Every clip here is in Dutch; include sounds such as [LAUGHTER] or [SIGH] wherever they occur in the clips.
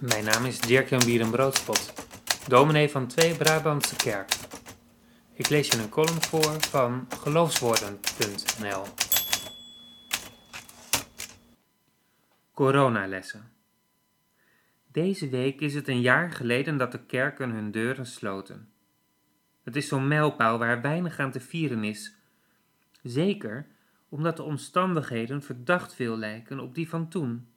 Mijn naam is Dirk-Jan Bierenbroodspot, dominee van Twee Brabantse Kerk. Ik lees je een column voor van geloofswoorden.nl. Coronalessen. Deze week is het een jaar geleden dat de kerken hun deuren sloten. Het is zo'n mijlpaal waar weinig aan te vieren is. Zeker omdat de omstandigheden verdacht veel lijken op die van toen.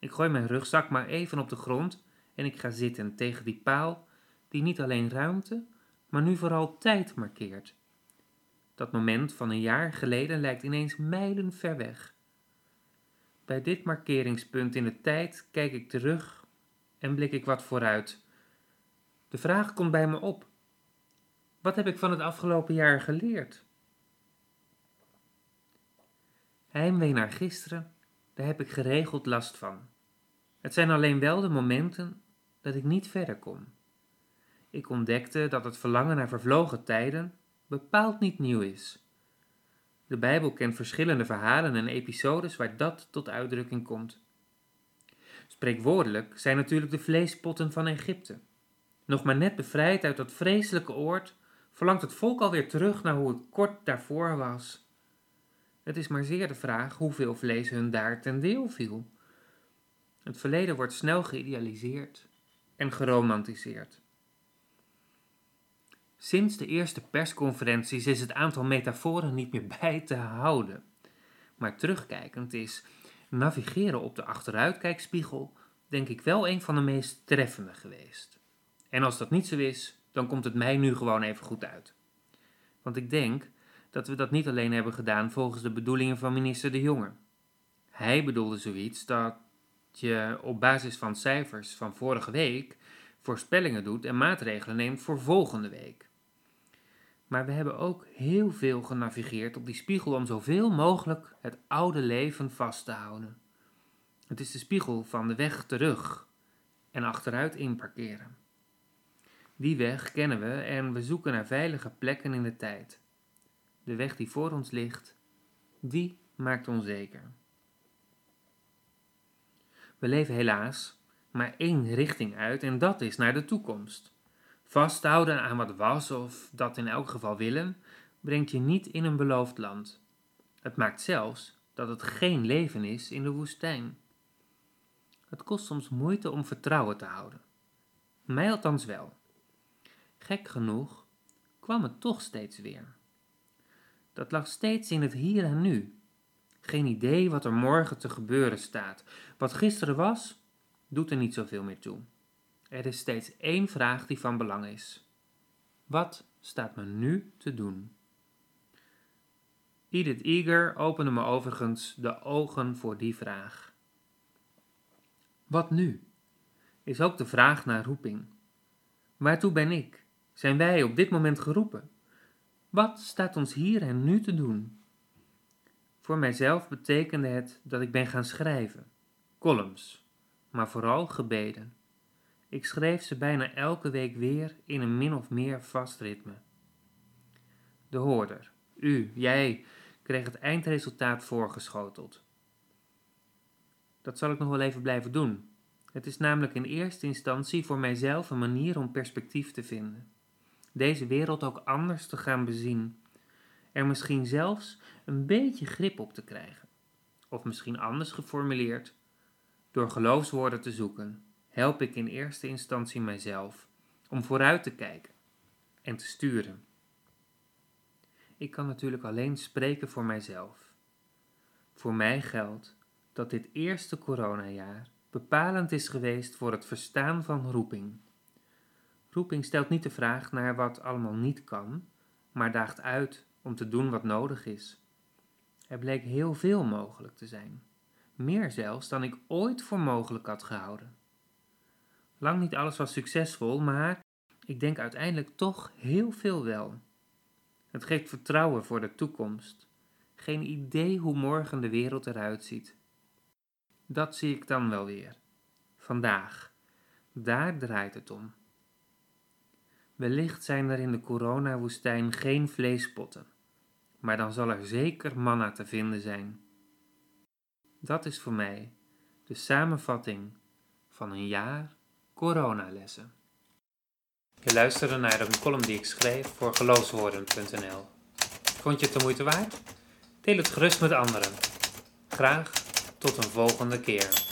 Ik gooi mijn rugzak maar even op de grond en ik ga zitten tegen die paal die niet alleen ruimte, maar nu vooral tijd markeert. Dat moment van een jaar geleden lijkt ineens mijlen ver weg. Bij dit markeringspunt in de tijd kijk ik terug en blik ik wat vooruit. De vraag komt bij me op: wat heb ik van het afgelopen jaar geleerd? Heimwee naar gisteren, daar heb ik geregeld last van. Het zijn alleen wel de momenten dat ik niet verder kom. Ik ontdekte dat het verlangen naar vervlogen tijden bepaald niet nieuw is. De Bijbel kent verschillende verhalen en episodes waar dat tot uitdrukking komt. Spreekwoordelijk zijn natuurlijk de vleespotten van Egypte. Nog maar net bevrijd uit dat vreselijke oord, verlangt het volk alweer terug naar hoe het kort daarvoor was. Het is maar zeer de vraag hoeveel vlees hun daar ten deel viel. Het verleden wordt snel geïdealiseerd en geromantiseerd. Sinds de eerste persconferenties is het aantal metaforen niet meer [LAUGHS] bij te houden. Maar terugkijkend is navigeren op de achteruitkijkspiegel denk ik wel een van de meest treffende geweest. En als dat niet zo is, dan komt het mij nu gewoon even goed uit. Want ik denk dat we dat niet alleen hebben gedaan volgens de bedoelingen van minister De Jonge. Hij bedoelde zoiets dat je op basis van cijfers van vorige week voorspellingen doet en maatregelen neemt voor volgende week. Maar we hebben ook heel veel genavigeerd op die spiegel om zoveel mogelijk het oude leven vast te houden. Het is de spiegel van de weg terug en achteruit inparkeren. Die weg kennen we en we zoeken naar veilige plekken in de tijd. De weg die voor ons ligt, die maakt onzeker. We leven helaas maar één richting uit en dat is naar de toekomst. Vasthouden aan wat was of dat in elk geval willen, brengt je niet in een beloofd land. Het maakt zelfs dat het geen leven is in de woestijn. Het kost soms moeite om vertrouwen te houden. Mij althans wel. Gek genoeg kwam het toch steeds weer. Dat lag steeds in het hier en nu. Geen idee wat er morgen te gebeuren staat. Wat gisteren was, doet er niet zoveel meer toe. Er is steeds één vraag die van belang is. Wat staat me nu te doen? Edith Eager opende me overigens de ogen voor die vraag. Wat nu? Is ook de vraag naar roeping. Waartoe ben ik? Zijn wij op dit moment geroepen? Wat staat ons hier en nu te doen? Voor mijzelf betekende het dat ik ben gaan schrijven, columns, maar vooral gebeden. Ik schreef ze bijna elke week weer in een min of meer vast ritme. De hoorder, u, jij, kreeg het eindresultaat voorgeschoteld. Dat zal ik nog wel even blijven doen. Het is namelijk in eerste instantie voor mijzelf een manier om perspectief te vinden. Deze wereld ook anders te gaan bezien. Er misschien zelfs een beetje grip op te krijgen. Of misschien anders geformuleerd, door geloofswoorden te zoeken, help ik in eerste instantie mijzelf om vooruit te kijken en te sturen. Ik kan natuurlijk alleen spreken voor mijzelf. Voor mij geldt dat dit eerste coronajaar bepalend is geweest voor het verstaan van roeping. Roeping stelt niet de vraag naar wat allemaal niet kan, maar daagt uit om te doen wat nodig is. Er bleek heel veel mogelijk te zijn, meer zelfs dan ik ooit voor mogelijk had gehouden. Lang niet alles was succesvol, maar ik denk uiteindelijk toch heel veel wel. Het geeft vertrouwen voor de toekomst. Geen idee hoe morgen de wereld eruit ziet. Dat zie ik dan wel weer. Vandaag. Daar draait het om. Wellicht zijn er in de coronawoestijn geen vleespotten, maar dan zal er zeker manna te vinden zijn. Dat is voor mij de samenvatting van een jaar coronalessen. Je luisterde naar een column die ik schreef voor geloofswoorden.nl. Vond je het de moeite waard? Deel het gerust met anderen. Graag tot een volgende keer.